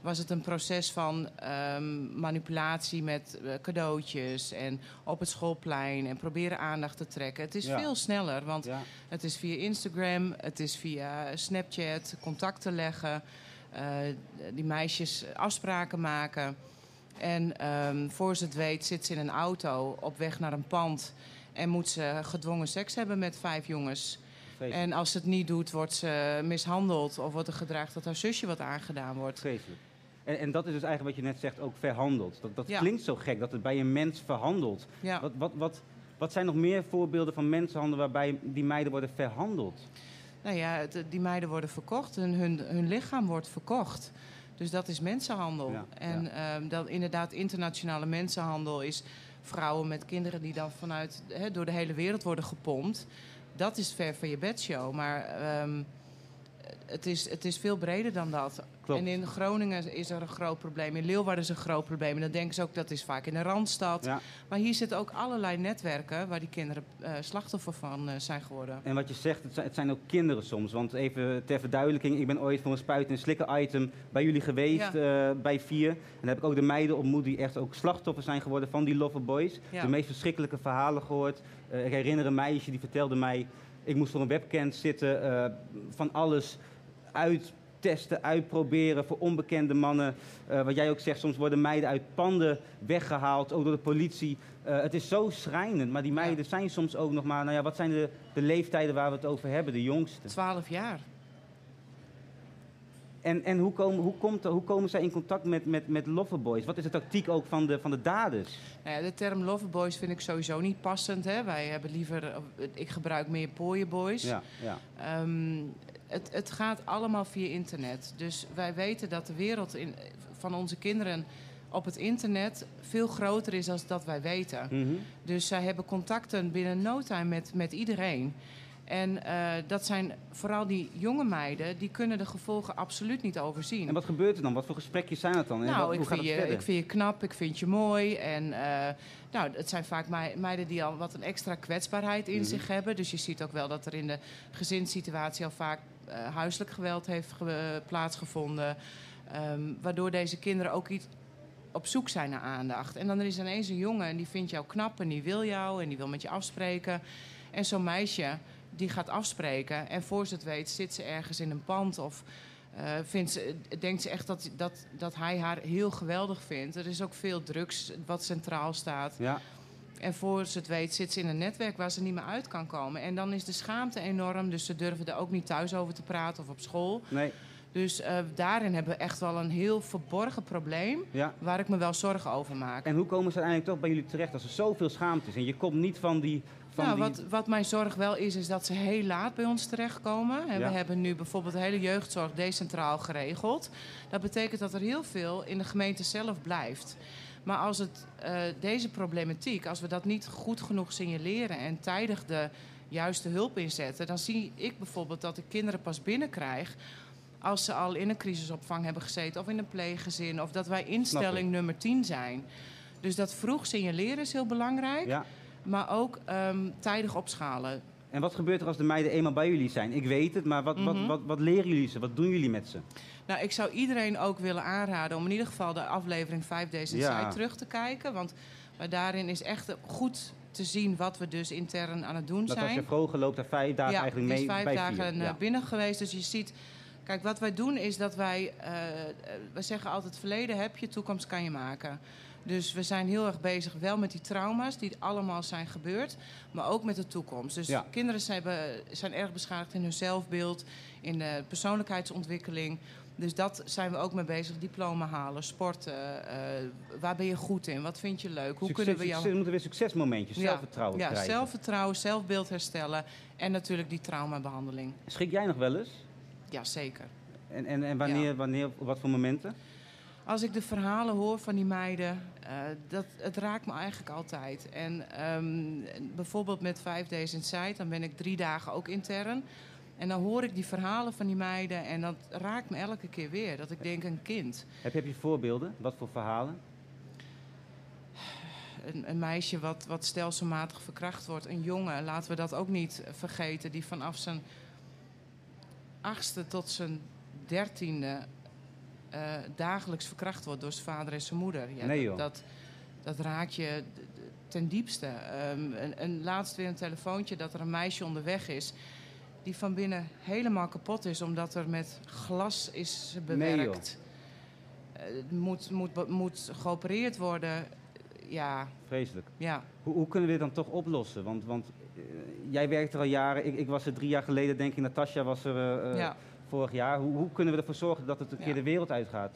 was het een proces van ehm, manipulatie met eh, cadeautjes en op het schoolplein en proberen aandacht te trekken. Het is Ja. veel sneller, want Ja. het is via Instagram, het is via Snapchat, contacten leggen, die meisjes afspraken maken. En ehm, voor ze het weet zit ze in een auto op weg naar een pand en moet ze gedwongen seks hebben met vijf jongens. Vreselijk. En als ze het niet doet, wordt ze mishandeld of wordt er gedreigd dat haar zusje wat aangedaan wordt. Vreselijk. En, en dat is dus eigenlijk wat je net zegt, ook verhandeld. Dat, dat Ja. klinkt zo gek, dat het bij een mens verhandelt. Ja. Wat, wat, wat, wat zijn nog meer voorbeelden van mensenhandel waarbij die meiden worden verhandeld? Nou ja, het- die meiden worden verkocht en hun, hun lichaam wordt verkocht. Dus dat is mensenhandel. Ja, en ehm, dan inderdaad, internationale mensenhandel is vrouwen met kinderen die dan vanuit door de hele wereld worden gepompt. Dat is ver van je bedshow. Maar ehm, het, is, het is veel breder dan dat. Klopt. En in Groningen is er een groot probleem. In Leeuwarden is een groot probleem. En dan denken ze ook dat is vaak in de Randstad. Ja. Maar hier zitten ook allerlei netwerken waar die kinderen eh, slachtoffer van eh, zijn geworden. En wat je zegt, het zijn, het zijn ook kinderen soms. Want even ter verduidelijking, ik ben ooit voor een spuiten en slikken item bij jullie geweest, eh, bij vier. En dan heb ik ook de meiden ontmoet die echt ook slachtoffer zijn geworden van die Loverboys. Ja. De meest verschrikkelijke verhalen gehoord. Eh, ik herinner een meisje die vertelde mij, ik moest voor een webcam zitten, eh, van alles uittesten, uitproberen voor onbekende mannen. Eh, wat jij ook zegt, soms worden meiden uit panden weggehaald, ook door de politie. Eh, het is zo schrijnend, maar die meiden zijn soms ook nog maar... Nou ja, wat zijn de, de leeftijden waar we het over hebben, de jongste? 12 jaar. En, en hoe, komen, hoe, komt, hoe komen zij in contact met, met, met loverboys? Wat is de tactiek ook van de, van de daders? Nou ja, de term loverboys vind ik sowieso niet passend. Hè. Wij hebben liever, eh, ik gebruik meer pooienboys. Ja, ja. Ehm, het, het gaat allemaal via internet. Dus wij weten dat de wereld in, van onze kinderen op het internet veel groter is dan dat wij weten. Mhm. Dus zij hebben contacten binnen no time met, met iedereen. En eh, dat zijn vooral die jonge meiden, die kunnen de gevolgen absoluut niet overzien. En wat gebeurt er dan? Wat voor gesprekjes zijn het dan? En wat- Nou, hoe ik gaat vind, het je, verder? ik vind je knap, ik vind je mooi. En eh, nou, het zijn vaak mei- meiden die al wat een extra kwetsbaarheid in Mhm. zich hebben. Dus je ziet ook wel dat er in de gezinssituatie al vaak eh, huiselijk geweld heeft ge- plaatsgevonden. Ehm, waardoor deze kinderen ook iets op zoek zijn naar aandacht. En dan er is ineens een jongen en die vindt jou knap en die wil jou en die wil met je afspreken. En zo'n meisje die gaat afspreken en voor ze het weet zit ze ergens in een pand of eh, vindt ze, denkt ze echt dat, dat, dat hij haar heel geweldig vindt. Er is ook veel drugs wat centraal staat. Ja. En voor ze het weet zit ze in een netwerk waar ze niet meer uit kan komen. En dan is de schaamte enorm, dus ze durven er ook niet thuis over te praten of op school. Nee. Dus eh, daarin hebben we echt wel een heel verborgen probleem Ja. waar ik me wel zorgen over maak. En hoe komen ze uiteindelijk toch bij jullie terecht als er zoveel schaamte is? En je komt niet van die... Van nou, die... wat, wat mijn zorg wel is, is dat ze heel laat bij ons terechtkomen. En Ja. We hebben nu bijvoorbeeld de hele jeugdzorg decentraal geregeld. Dat betekent dat er heel veel in de gemeente zelf blijft. Maar als het, eh, deze problematiek, als we dat niet goed genoeg signaleren en tijdig de juiste hulp inzetten, dan zie ik bijvoorbeeld dat ik kinderen pas binnenkrijg als ze al in een crisisopvang hebben gezeten of in een pleeggezin of dat wij instelling nummer 10 zijn. Dus dat vroeg signaleren is heel belangrijk. Ja. Maar ook ehm, tijdig opschalen. En wat gebeurt er als de meiden eenmaal bij jullie zijn? Ik weet het, maar wat, Mhm. wat, wat, wat leren jullie ze? Wat doen jullie met ze? Nou, ik zou iedereen ook willen aanraden om in ieder geval de aflevering 5 Days Ja. terug te kijken. Want daarin is echt goed te zien wat we dus intern aan het doen Dat zijn. als je vroeger loopt daar vijf dagen ja, eigenlijk mee is vijf bij dagen eh, Ja. binnen geweest. Dus je ziet... Kijk, wat wij doen is dat wij... eh, we zeggen altijd, verleden heb je, toekomst kan je maken. Dus we zijn heel erg bezig wel met die trauma's die allemaal zijn gebeurd. Maar ook met de toekomst. Dus Ja. kinderen zijn, zijn erg beschadigd in hun zelfbeeld. In de persoonlijkheidsontwikkeling. Dus dat zijn we ook mee bezig. Diploma halen, sporten. eh, waar ben je goed in? Wat vind je leuk? Hoe Succes- kunnen we jou... moeten weer succesmomentjes, Ja, zelfvertrouwen ja, krijgen. zelfvertrouwen, zelfbeeld herstellen. En natuurlijk die traumabehandeling. Schrik jij nog wel eens? Ja, zeker. En, en, en wanneer, wanneer, op wat voor momenten? Als ik de verhalen hoor van die meiden, eh, dat, het raakt me eigenlijk altijd. En ehm, bijvoorbeeld met 5 Days Inside, dan ben ik drie dagen ook intern. En dan hoor ik die verhalen van die meiden en dat raakt me elke keer weer. Dat ik denk, een kind. Heb je, heb je voorbeelden? Wat voor verhalen? Een, een meisje wat, wat stelselmatig verkracht wordt. Een jongen, laten we dat ook niet vergeten, die vanaf zijn achtste tot zijn dertiende eh, dagelijks verkracht wordt door zijn vader en zijn moeder. Ja, Nee, dat- joh. Dat, dat raakt je ten diepste. Ehm, en, en laatst weer een telefoontje dat er een meisje onderweg is... die van binnen helemaal kapot is omdat er met glas is Nee, bewerkt. Eh, Het moet, moet, moet geopereerd worden. Ja, Vreselijk. ja. Hoe, hoe kunnen we dit dan toch oplossen? Want, want eh, jij werkt er al jaren. Ik, ik was er drie jaar geleden, denk ik. Natasja was er eh, eh, Ja. Vorig jaar. Hoe, hoe kunnen we ervoor zorgen dat het een keer de wereld uitgaat?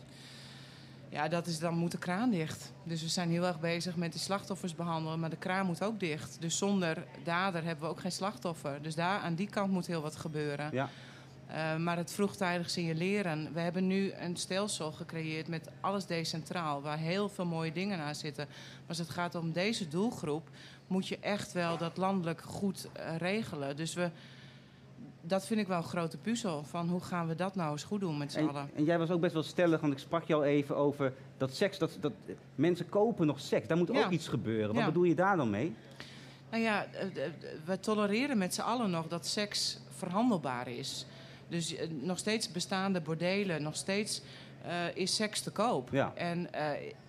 Ja, dat is, dan moet de kraan dicht. Dus we zijn heel erg bezig met die slachtoffers behandelen, maar de kraan moet ook dicht. Dus zonder dader hebben we ook geen slachtoffer. Dus daar, aan die kant moet heel wat gebeuren. Ja. Eh, maar het vroegtijdig signaleren. We hebben nu een stelsel gecreëerd met alles decentraal, waar heel veel mooie dingen aan zitten. Maar als het gaat om deze doelgroep, moet je echt wel dat landelijk goed eh, regelen. Dus we, dat vind ik wel een grote puzzel. Van hoe gaan we dat nou eens goed doen met z'n En, allen? en jij was ook best wel stellig, want ik sprak je al even over dat seks, dat, dat mensen kopen nog seks. Daar moet Ja. ook iets gebeuren. Wat Ja. bedoel je daar dan mee? Nou ja, eh, eh, we tolereren met z'n allen nog dat seks verhandelbaar is. Dus eh, nog steeds bestaande bordelen, nog steeds is seks te koop. Ja. En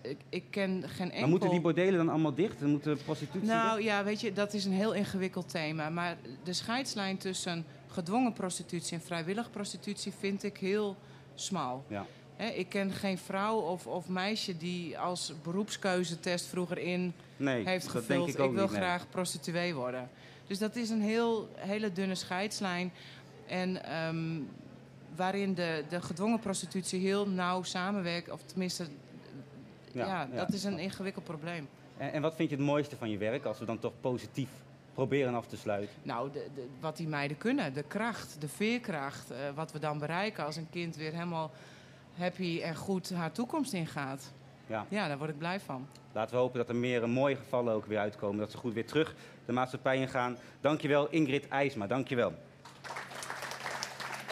ik, ik ken geen enkel... Maar moeten die bordelen dan allemaal dicht? Dan moeten prostitutie Nou dicht? ja, weet je, dat is een heel ingewikkeld thema. Maar de scheidslijn tussen gedwongen prostitutie en vrijwillige prostitutie vind ik heel smal. Ja. Ik ken geen vrouw of, of meisje die als beroepskeuzetest vroeger in Nee, heeft gevuld. ik ook wil niet, nee. graag prostituee worden. Dus dat is een heel, hele dunne scheidslijn. En ehm, waarin de, de gedwongen prostitutie heel nauw samenwerkt. Of tenminste, ja, Ja, ja. dat is een ingewikkeld probleem. En, en wat vind je het mooiste van je werk, als we dan toch positief proberen af te sluiten? Nou, de, de- wat die meiden kunnen, de kracht, de veerkracht, eh, wat we dan bereiken als een kind weer helemaal happy en goed haar toekomst ingaat. Ja. Ja, daar word ik blij van. Laten we hopen dat er meer mooie gevallen ook weer uitkomen. Dat ze goed weer terug de maatschappij ingaan. Dankjewel Ingrid IJsma, dankjewel.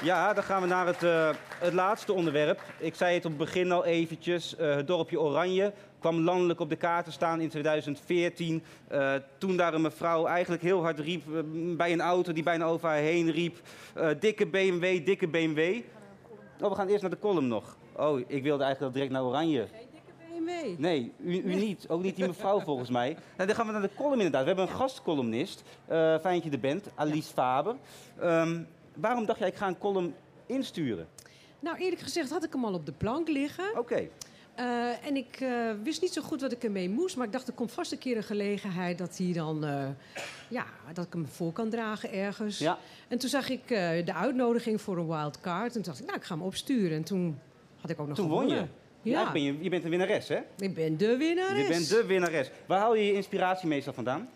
Ja, dan gaan we naar het, eh, het laatste onderwerp. Ik zei het op het begin al eventjes. eh, het dorpje Oranje kwam landelijk op de kaart te staan in 2014. Eh, toen daar een mevrouw eigenlijk heel hard riep eh, bij een auto die bijna over haar heen riep. eh, dikke BMW, dikke BMW. Oh, we gaan eerst naar de column nog. Oh, ik wilde eigenlijk direct naar Oranje. BMW. Nee, u, u niet. Ook niet die mevrouw volgens mij. Nou, dan gaan we naar de column inderdaad. We hebben een gastcolumnist, eh fijn dat je er bent, Alice Faber. Ehm, waarom dacht jij, ik ga een column insturen? Nou, eerlijk gezegd had ik hem al op de plank liggen. Oké. Eh, en ik eh, wist niet zo goed wat ik ermee moest. Maar ik dacht, er komt vast een keer een gelegenheid dat, hij dan, eh, ja, dat ik hem voor kan dragen ergens. Ja. En toen zag ik de uitnodiging voor een wild card. En toen dacht ik, nou, ik ga hem opsturen. En toen had ik ook nog Toen won je. Ja. Ja, ben je, je bent een winnares, hè? ik ben de winnares. Je bent de winnares. Waar haal je je inspiratie meestal vandaan?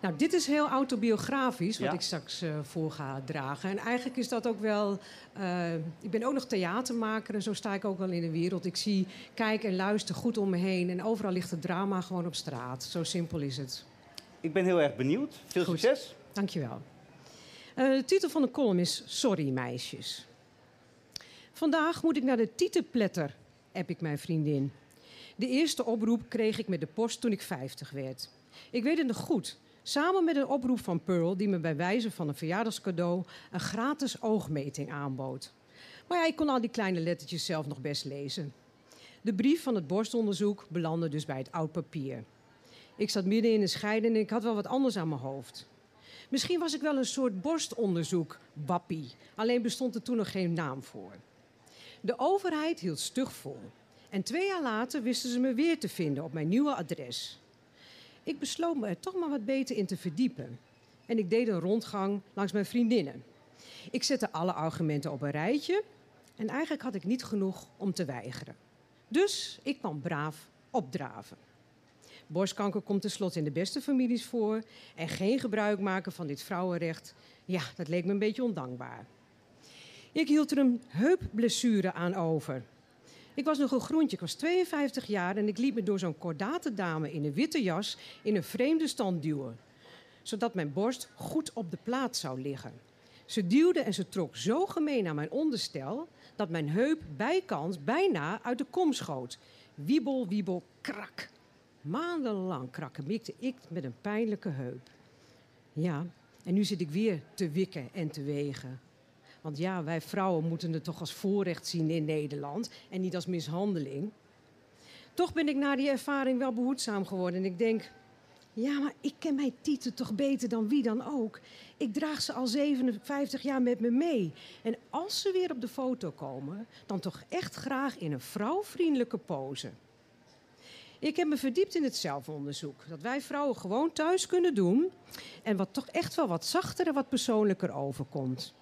Nou, dit is heel autobiografisch, wat Ja. ik straks eh, voor ga dragen. En eigenlijk is dat ook wel... eh, ik ben ook nog theatermaker en zo sta ik ook wel in de wereld. Ik zie, kijk en luister goed om me heen. En overal ligt het drama gewoon op straat. Zo simpel is het. Ik ben heel erg benieuwd. Veel Goed. succes. Dankjewel. Eh de titel van de column is Sorry meisjes. Vandaag moet ik naar de Tietenpletter, app ik mijn vriendin. De eerste oproep kreeg ik met de post toen ik 50 werd. Ik weet het nog goed. Samen met een oproep van Pearl, die me bij wijze van een verjaardagscadeau een gratis oogmeting aanbood. Maar ja, ik kon al die kleine lettertjes zelf nog best lezen. De brief van het borstonderzoek belandde dus bij het oud papier. Ik zat midden in de scheiding en ik had wel wat anders aan mijn hoofd. Misschien was ik wel een soort borstonderzoek, wappie. Alleen bestond er toen nog geen naam voor. De overheid hield stug vol. En twee jaar later wisten ze me weer te vinden op mijn nieuwe adres. Ik besloot me er toch maar wat beter in te verdiepen. En ik deed een rondgang langs mijn vriendinnen. Ik zette alle argumenten op een rijtje. En eigenlijk had ik niet genoeg om te weigeren. Dus ik kwam braaf opdraven. Borstkanker komt tenslotte in de beste families voor. En geen gebruik maken van dit vrouwenrecht, ja, dat leek me een beetje ondankbaar. Ik hield er een heupblessure aan over. Ik was nog een groentje, ik was 52 jaar en ik liet me door zo'n kordate dame in een witte jas in een vreemde stand duwen. Zodat mijn borst goed op de plaat zou liggen. Ze duwde en ze trok zo gemeen aan mijn onderstel dat mijn heup bijkans bijna uit de kom schoot. Wiebel, wiebel, krak. Maandenlang krakkemikte ik met een pijnlijke heup. Ja, en nu zit ik weer te wikken en te wegen. Want ja, wij vrouwen moeten het toch als voorrecht zien in Nederland en niet als mishandeling. Toch ben ik na die ervaring wel behoedzaam geworden en ik denk, ja, maar ik ken mijn titel toch beter dan wie dan ook. Ik draag ze al 57 jaar met me mee. En als ze weer op de foto komen, dan toch echt graag in een vrouwvriendelijke pose. Ik heb me verdiept in het zelfonderzoek. Dat wij vrouwen gewoon thuis kunnen doen. En wat toch echt wel wat zachter en wat persoonlijker overkomt.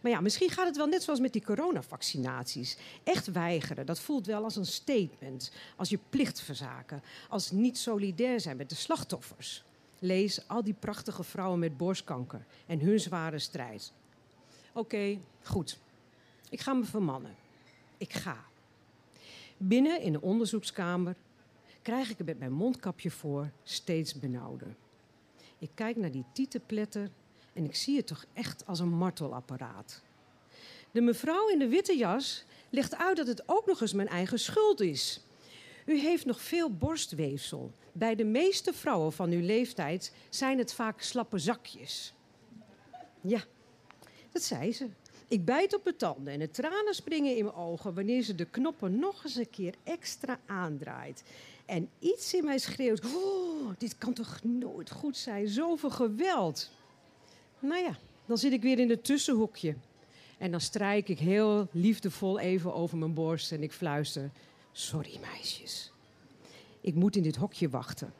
Maar ja, misschien gaat het wel net zoals met die coronavaccinaties. Echt weigeren, dat voelt wel als een statement. Als je plicht verzaken. Als niet solidair zijn met de slachtoffers. Lees al die prachtige vrouwen met borstkanker en hun zware strijd. Oké, goed. Ik ga me vermannen. Ik ga. Binnen in de onderzoekskamer krijg ik het met mijn mondkapje voor steeds benauwder. Ik kijk naar die tietenpletter En ik zie het toch echt als een martelapparaat. De mevrouw in de witte jas legt uit dat het ook nog eens mijn eigen schuld is. U heeft nog veel borstweefsel. Bij de meeste vrouwen van uw leeftijd zijn het vaak slappe zakjes. Ja, dat zei ze. Ik bijt op mijn tanden en de tranen springen in mijn ogen wanneer ze de knoppen nog eens een keer extra aandraait. En iets in mij schreeuwt: oh, dit kan toch nooit goed zijn? Zoveel geweld. Nou ja, dan zit ik weer in het tussenhoekje. En dan strijk ik heel liefdevol even over mijn borst en ik fluister: Sorry, meisjes. Ik moet in dit hokje wachten.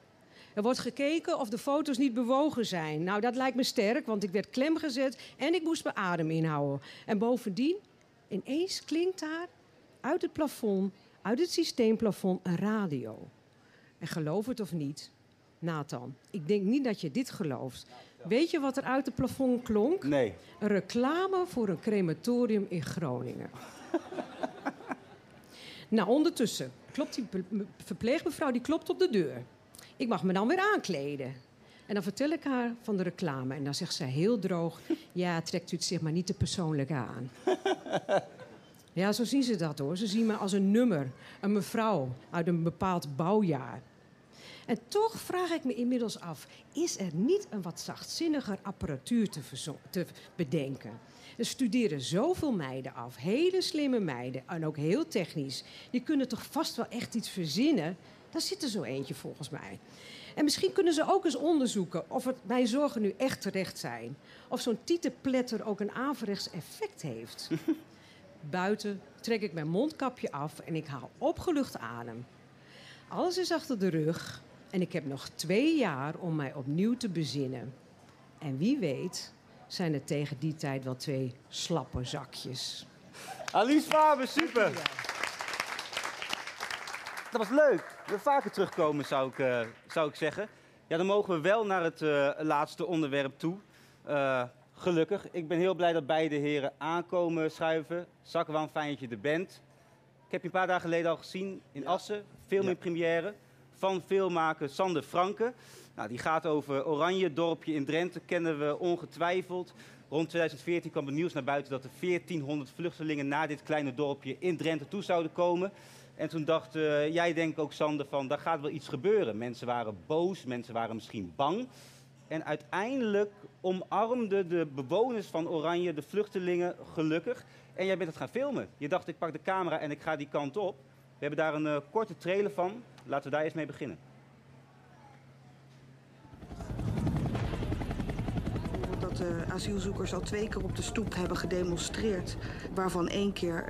Er wordt gekeken of de foto's niet bewogen zijn. Nou, dat lijkt me sterk, want ik werd klemgezet en ik moest mijn adem inhouden. En bovendien, ineens klinkt daar uit het plafond, uit het systeemplafond, een radio. En geloof het of niet, Nathan, ik denk niet dat je dit gelooft. Weet je wat er uit het plafond klonk? Nee. Een reclame voor een crematorium in Groningen. nou, ondertussen klopt die verpleegmevrouw die klopt op de deur. Ik mag me dan weer aankleden. En dan vertel ik haar van de reclame. En dan zegt zij heel droog... ja, trekt u het zich maar niet te persoonlijk aan. Ja, zo zien ze dat hoor. Ze zien me als een nummer, een mevrouw uit een bepaald bouwjaar. En toch vraag ik me inmiddels af: is er niet een wat zachtzinniger apparatuur te, te bedenken? Er studeren zoveel meiden af, hele slimme meiden en ook heel technisch. Die kunnen toch vast wel echt iets verzinnen? Daar zit er zo eentje volgens mij. En misschien kunnen ze ook eens onderzoeken of het mijn zorgen nu echt terecht zijn. Of zo'n tietenpletter ook een averechts effect heeft. Buiten trek ik mijn mondkapje af en ik haal opgelucht adem. Alles is achter de rug en ik heb nog twee jaar om mij opnieuw te bezinnen. En wie weet zijn er tegen die tijd wel twee slappe zakjes. Alice Faber, super. Dat was leuk. We vaker terugkomen, zou ik, eh, zou ik zeggen. Ja, dan mogen we wel naar het eh, laatste onderwerp toe. Eh, gelukkig. Ik ben heel blij dat beide heren aankomen schuiven. Zakwan, fijn dat je er bent. Ik heb je een paar dagen geleden al gezien in Assen. Film in première van filmmaker Sander Franke. Nou, die gaat over Oranje, dorpje in Drenthe. Kennen we ongetwijfeld. Rond 2014 kwam het nieuws naar buiten dat er 1400 vluchtelingen naar dit kleine dorpje in Drenthe toe zouden komen. En toen dacht eh, jij, denk ook, Sander, van daar gaat wel iets gebeuren. Mensen waren boos, mensen waren misschien bang. En uiteindelijk omarmden de bewoners van Oranje de vluchtelingen gelukkig. En jij bent het gaan filmen. Je dacht, ik pak de camera en ik ga die kant op. We hebben daar een eh, korte trailer van. Laten we daar eens mee beginnen. dat de asielzoekers al twee keer op de stoep hebben gedemonstreerd. Waarvan één keer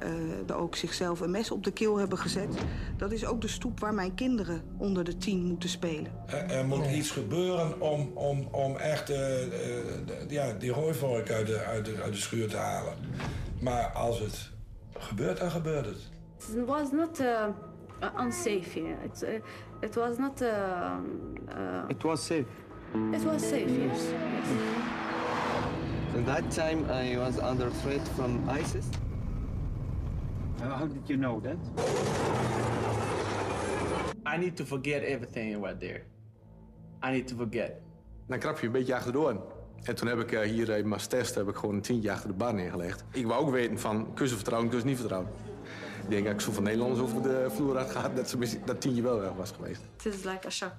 eh, ook zichzelf een mes op de keel hebben gezet. Dat is ook de stoep waar mijn kinderen onder de tien moeten spelen. Er, er moet iets gebeuren om, om, om echt eh, eh, de- ja, die hooivork uit de, uit, de, uit de schuur te halen. Maar als het gebeurt, dan gebeurt het. It was not uh, uh, unsafe here. It, uh, it was not. Uh, uh, It was safe. it was safe, yes. yes. At that time, I was under threat from ISIS. how did you know that? I need to forget everything right there. I need to forget. Dan krap je een beetje achterdoor. En toen heb ik eh, hier als test heb ik gewoon een tientje achter de bar neergelegd. Ik wou ook weten van, kun ze vertrouwen, kun ze niet vertrouwen. Ik denk dat ik zoveel Nederlanders over de vloer had gehad dat ze misschien- dat tientje wel weg was geweest. It is like a shock.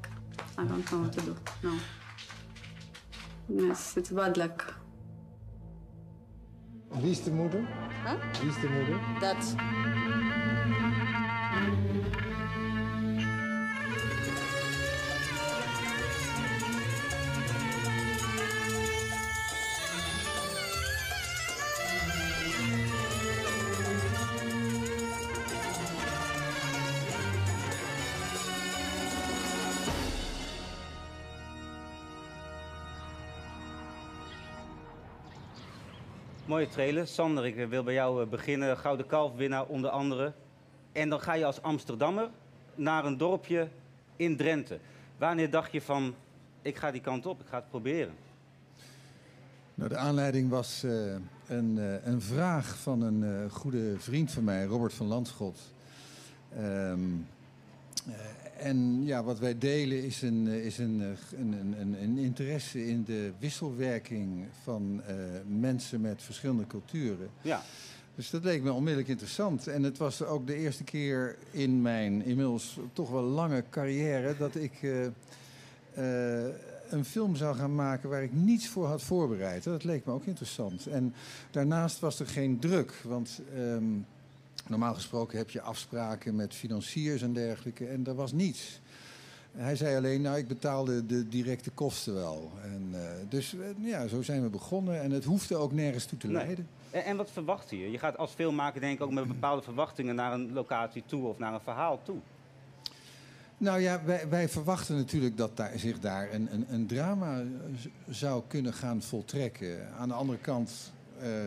I don't know what to do. No. Yes, it's bad luck. Wie is de moeder? Huh? Wie is de moeder? That's. Mooie trailer. Sander, ik eh, wil bij jou eh, beginnen. Gouden Kalfwinnaar onder andere. En dan ga je als Amsterdammer naar een dorpje in Drenthe. Wanneer dacht je van, ik ga die kant op, ik ga het proberen? Nou, de aanleiding was eh, een, een vraag van een goede vriend van mij, Robert van Landschot. Ehm, eh, en ja, wat wij delen is een, eh, is een, eh, een, een, een, een interesse in de wisselwerking van eh, mensen met verschillende culturen. Ja. Dus dat leek me onmiddellijk interessant. En het was ook de eerste keer in mijn inmiddels toch wel lange carrière dat ik een film zou gaan maken waar ik niets voor had voorbereid. Dat leek me ook interessant. En daarnaast was er geen druk, want ehm, normaal gesproken heb je afspraken met financiers en dergelijke. En er was niets. Hij zei alleen, nou, ik betaalde de directe kosten wel. En, eh, dus eh, ja, zo zijn we begonnen. En het hoefde ook nergens toe te Nee. leiden. En, en wat verwacht je? Je gaat als filmmaker denk ik ook met bepaalde verwachtingen naar een locatie toe of naar een verhaal toe. Nou ja, wij, wij verwachten natuurlijk dat daar, zich daar een, een, een drama zou kunnen gaan voltrekken. Aan de andere kant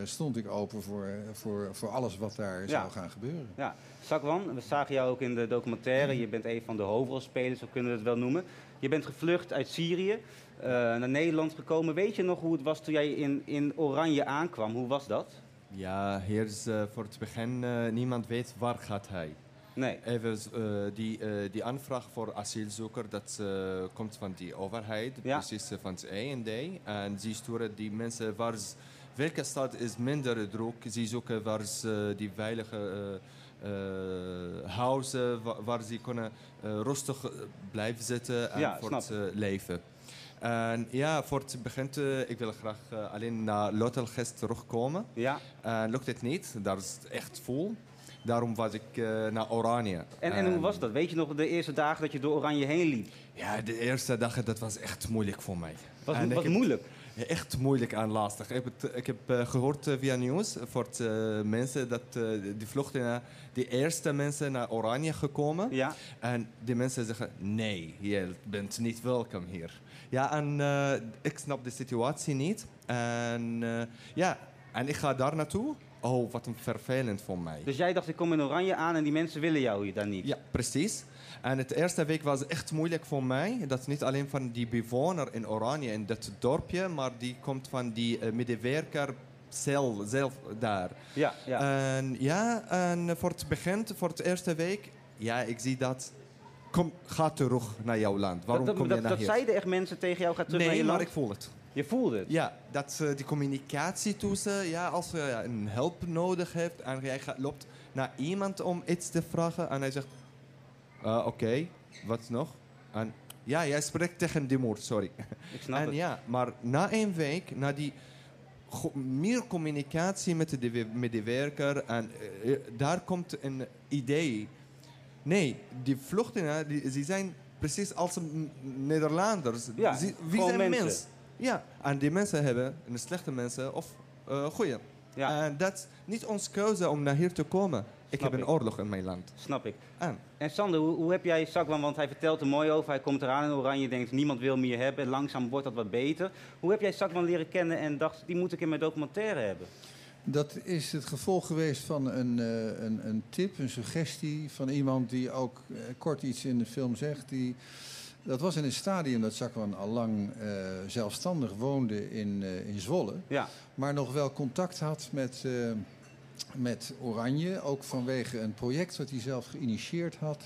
stond ik open voor, voor, voor alles wat daar zou gaan gebeuren. Ja, Sakwan, we zagen jou ook in de documentaire. Je bent een van de hoofdrolspelers, zo kunnen we het wel noemen. Je bent gevlucht uit Syrië, eh, naar Nederland gekomen. Weet je nog hoe het was toen jij in, in Oranje aankwam? Hoe was dat? Ja, hier is eh, voor het begin eh, niemand weet waar gaat hij. Nee. Even eh, die, eh, die aanvraag voor asielzoeker, dat eh, komt van die overheid, Ja. precies eh, van het END. En ze sturen die mensen waar ze, welke stad is minder druk, ze zoeken waar ze die veilige eh, eh, huizen, wa- waar ze kunnen eh, rustig blijven zitten en Ja, voor het leven. En ja, voor het begin, ik wil graag alleen naar Lotelgest terugkomen. Ja. En lukt het niet, daar is het echt vol. Daarom was ik naar Oranje. En, en hoe was dat? Weet je nog de eerste dagen dat je door Oranje heen liep? Ja, de eerste dagen dat was echt moeilijk voor mij. Was- was heb- moeilijk? Echt moeilijk en lastig. Ik heb, het, ik heb eh, gehoord eh, via nieuws voor het, eh, mensen dat eh, die vluchtelingen, de eerste mensen naar Oranje gekomen. Ja. En die mensen zeggen, nee, je bent niet welkom hier. Ja, en eh, ik snap de situatie niet. En eh, ja, en ik ga daar naartoe. Oh, wat een vervelend voor mij. Dus jij dacht, ik kom in Oranje aan en die mensen willen jou hier dan niet? Ja, precies. En het eerste week was echt moeilijk voor mij. Dat is niet alleen van die bewoner in Oranje, in dat dorpje, maar die komt van die uh, medewerker zelf, zelf daar. Ja, ja. En ja, en voor het begin, voor het eerste week, ja, ik zie dat. Kom, ga terug naar jouw land. Waarom dat, kom dat, je naar dat hier? zeiden echt mensen tegen jou, ga terug nee, naar je maar land? ik voel het. Je voelde het? Ja, dat eh, die communicatie tussen, ja, als je een hulp nodig hebt en jij gaat, loopt naar iemand om iets te vragen en hij zegt, eh, oké, wat nog? En ja, jij spreekt tegen die sorry. Ik snap en het. ja, maar na een week, na die meer communicatie met de we- medewerker en eh, daar komt een idee. Nee, die vluchtelingen, die, zijn precies als een Nederlanders. Ja, Ze- wie zijn mensen. mens? Ja, en die mensen hebben een slechte mensen of uh, goede. En dat is niet ons keuze om naar hier te komen. Ik heb een oorlog in mijn land. Snap ik. En? En Sander, hoe, hoe heb jij Sakwan, want hij vertelt er mooi over, hij komt eraan in Oranje, denkt niemand wil meer hebben, en langzaam wordt dat wat beter. Hoe heb jij Sakwan leren kennen en dacht, die moet ik in mijn documentaire hebben? Dat is het gevolg geweest van een, eh, een, een tip, een suggestie van iemand die ook eh, kort iets in de film zegt. Die, dat was in een stadium dat Zakwan al lang eh, zelfstandig woonde in, eh, in Zwolle. Ja. Maar nog wel contact had met, eh, met Oranje. Ook vanwege een project dat hij zelf geïnitieerd had.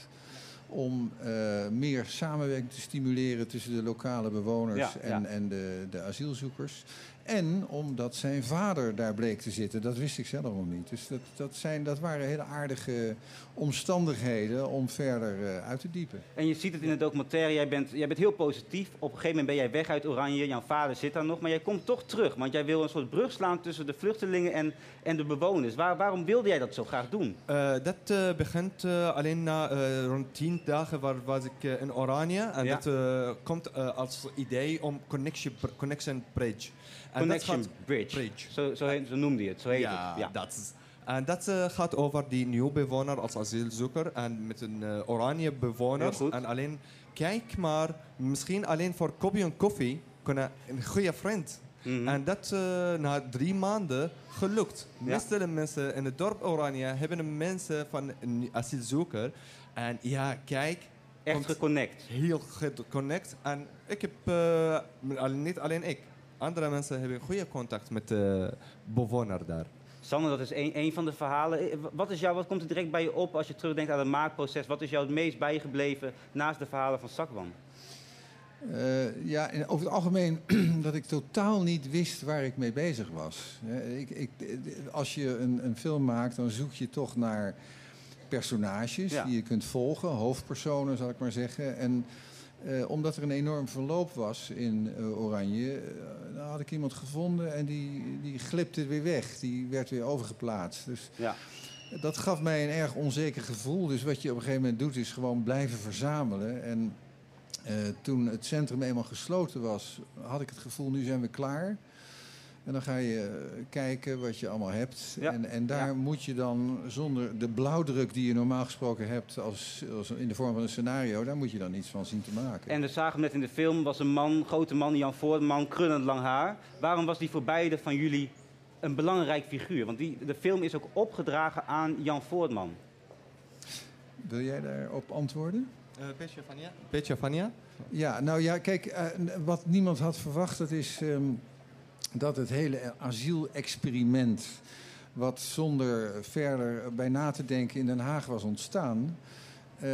Om eh, meer samenwerking te stimuleren tussen de lokale bewoners Ja, en, ja. en de, de asielzoekers. En omdat zijn vader daar bleek te zitten. Dat wist ik zelf nog niet. Dus dat, dat, zijn, dat waren hele aardige omstandigheden om verder eh, uit te diepen. En je ziet het in de documentaire, jij bent, jij bent heel positief. Op een gegeven moment ben jij weg uit Oranje, jouw vader zit daar nog, maar jij komt toch terug. Want jij wil een soort brug slaan tussen de vluchtelingen en, en de bewoners. Waar, waarom wilde jij dat zo graag doen? Eh, dat eh, begint eh, alleen na eh, rond tien dagen waar was ik in Oranje. En Ja. dat eh, komt als idee om Connection, connection Bridge. En Connection dat gaat- Bridge. Zo, zo, heet- zo noemde je het, zo heet ja, het. Ja. dat is... En dat eh, gaat over die nieuwe bewoner als asielzoeker en met een eh, oranje bewoner. En alleen, kijk maar, misschien alleen voor kopje en koffie kunnen een goede vriend. Mhm. En dat eh, na drie maanden gelukt. Ja. Mensen in het dorp Oranje hebben een mensen van een asielzoeker. En ja, kijk. Echt geconnect. Heel geconnect. En ik heb, niet alleen ik, andere mensen hebben goede contact met de bewoner daar. Sander, dat is één één van de verhalen. Eh, Wat, is jou, wat komt er direct bij je op als je terugdenkt aan het maakproces? Wat is jou het meest bijgebleven naast de verhalen van Sakwan? Eh, ja, over het algemeen dat ik totaal niet wist waar ik mee bezig was. Ik, ik, als je een, een film maakt, dan zoek je toch naar personages Ja. die je kunt volgen, hoofdpersonen zal ik maar zeggen. En eh, omdat er een enorm verloop was in eh, Oranje, eh, had ik iemand gevonden en die, die glipte weer weg. Die werd weer overgeplaatst. Dus Ja. dat gaf mij een erg onzeker gevoel. Dus wat je op een gegeven moment doet, is gewoon blijven verzamelen. En toen het centrum eenmaal gesloten was, had ik het gevoel, nu zijn we klaar. En dan ga je eh, kijken wat je allemaal hebt. Ja. En, en daar moet je dan zonder de blauwdruk die je normaal gesproken hebt als, als in de vorm van een scenario, daar moet je dan iets van zien te maken. En we zagen net in de film, was een man, grote man, Jan Voortman, krullend lang haar. Waarom was die voor beide van jullie een belangrijk figuur? Want die, de film is ook opgedragen aan Jan Voortman. Wil jij daarop antwoorden? Petje Vania? Petje Vania? Ja, nou ja, kijk, eh, wat niemand had verwacht, dat is ehm, dat het hele asielexperiment, wat zonder verder bij na te denken in Den Haag was ontstaan, eh,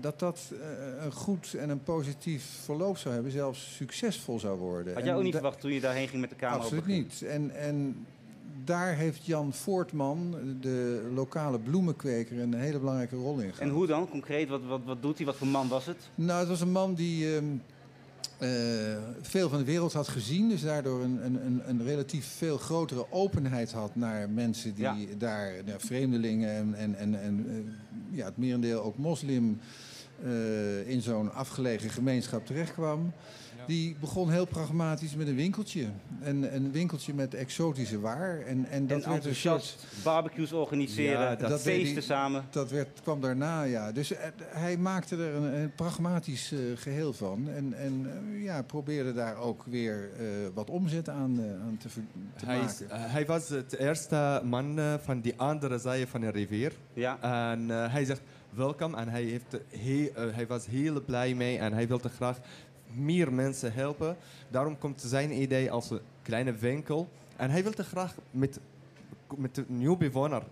dat dat eh, een goed en een positief verloop zou hebben, zelfs succesvol zou worden. Had jij ook niet verwacht toen je daarheen ging met de camera? Absoluut niet. En, en daar heeft Jan Voortman, de lokale bloemenkweker, een hele belangrijke rol in gehad. En hoe dan, concreet? Wat, wat, wat doet hij? Wat voor man was het? Nou, het was een man die ehm, eh, veel van de wereld had gezien. Dus daardoor een, een, een, relatief veel grotere openheid had naar mensen die Ja. daar, nou, vreemdelingen en, en, en, en eh, ja, het merendeel ook moslim, eh, in zo'n afgelegen gemeenschap terechtkwam. Die begon heel pragmatisch met een winkeltje. En een winkeltje met exotische waar. En, en dat en werd een enthousiast soort... barbecues organiseren, Ja, dat feesten hij- samen. Dat werd, kwam daarna, ja. Dus eh, hij maakte er een, een pragmatisch eh, geheel van. En, en eh, ja, probeerde daar ook weer eh, wat omzet aan, aan te, Hij, is- maken. hij was het eerste man van die andere zijde van de rivier. Ja. En eh, hij zegt welkom en hij, heeft heel, eh, hij was heel blij mee en hij wilde graag meer mensen helpen. Daarom komt zijn idee als een kleine winkel. En hij wilde graag met, met een nieuw bewoner,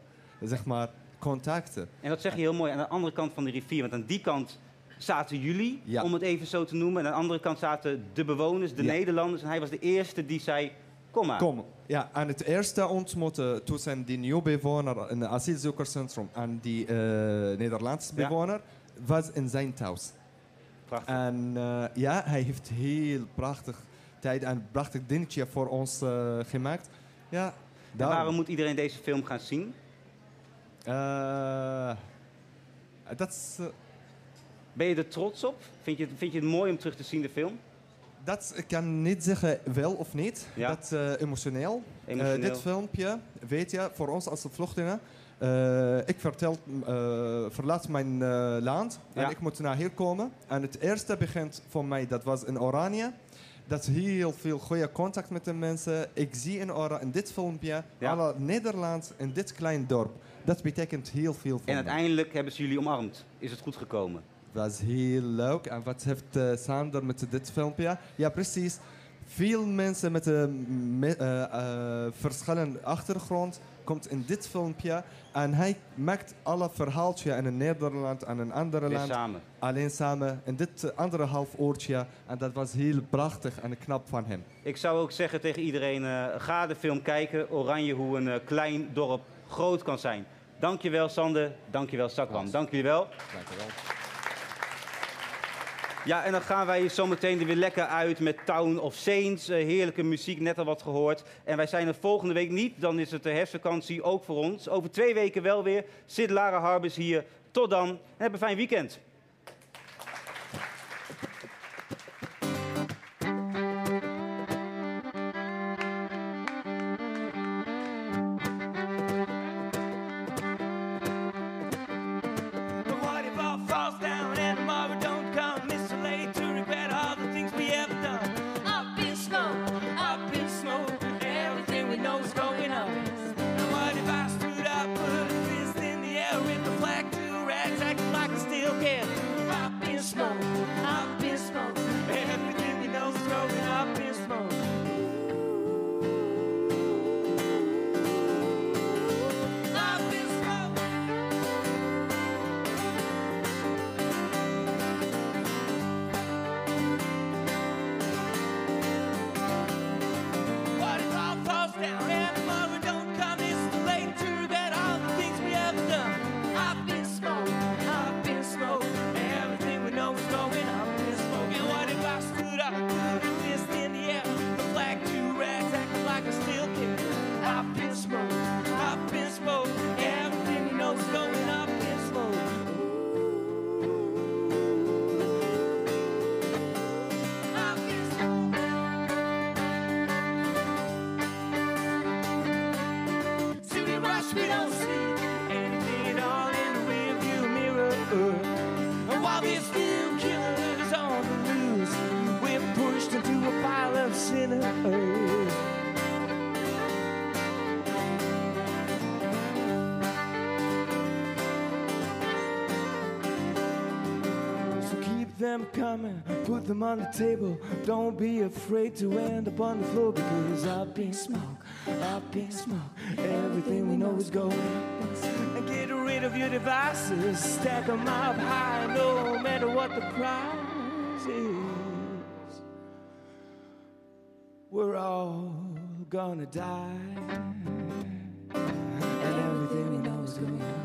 zeg maar, contacten. En dat zeg je heel mooi aan de andere kant van de rivier. Want aan die kant zaten jullie, Ja. om het even zo te noemen. En aan de andere kant zaten de bewoners, de Ja. Nederlanders. En hij was de eerste die zei, kom maar. Kom. Ja, en het eerste ontmoeten tussen die nieuwe bewoner in het asielzoekerscentrum en die eh, Nederlandse Ja. bewoner was in zijn thuis. Prachtig. En eh, ja, hij heeft heel prachtig tijd en prachtig dingetje voor ons eh, gemaakt. Ja, En daarom. waarom moet iedereen deze film gaan zien? Eh, dat is... Ben je er trots op? Vind je, het- vind je het mooi om terug te zien, de film? Dat ik kan niet zeggen wel of niet. Ja. Dat emotioneel. Eh, Emotioneel. dit filmpje, weet je, voor ons als vluchtelingen. Eh, ik vertel, eh, verlaat mijn eh, land en Ja. ik moet naar hier komen. En het eerste begint voor mij, dat was in Oranje. Dat is heel veel goede contact met de mensen. Ik zie in, Ora, in dit filmpje Ja. alle Nederland in dit klein dorp. Dat betekent heel veel voor En mij. uiteindelijk hebben ze jullie omarmd. Is het goed gekomen? was heel leuk. En wat heeft Sander met dit filmpje? Ja, precies. Veel mensen met een me- verschillende achtergrond komt in dit filmpje. En hij maakt alle verhaaltje in een Nederland en een andere Weer land. samen. Alleen samen in dit eh, andere half uurtje. En dat was heel prachtig en knap van hem. Ik zou ook zeggen tegen iedereen, eh, ga de film kijken. Oranje, hoe een eh, klein dorp groot kan zijn. Dankjewel Sander, dankjewel Sakwan. Dank jullie wel. Ja, en dan gaan wij zometeen er weer lekker uit met Town of Saints. Eh, heerlijke muziek, net al wat gehoord. En wij zijn er volgende week niet, dan is het de herfstvakantie ook voor ons. Over twee weken wel weer. Zit Lara Harbers hier. Tot dan en heb een fijn weekend. Them coming, put them on the table. Don't be afraid to end up on the floor because I've been smoke, I've been smoke. Everything we know is gold. And get rid of your devices, stack them up high, no matter what the price is. We're all gonna die. And everything we know is gonna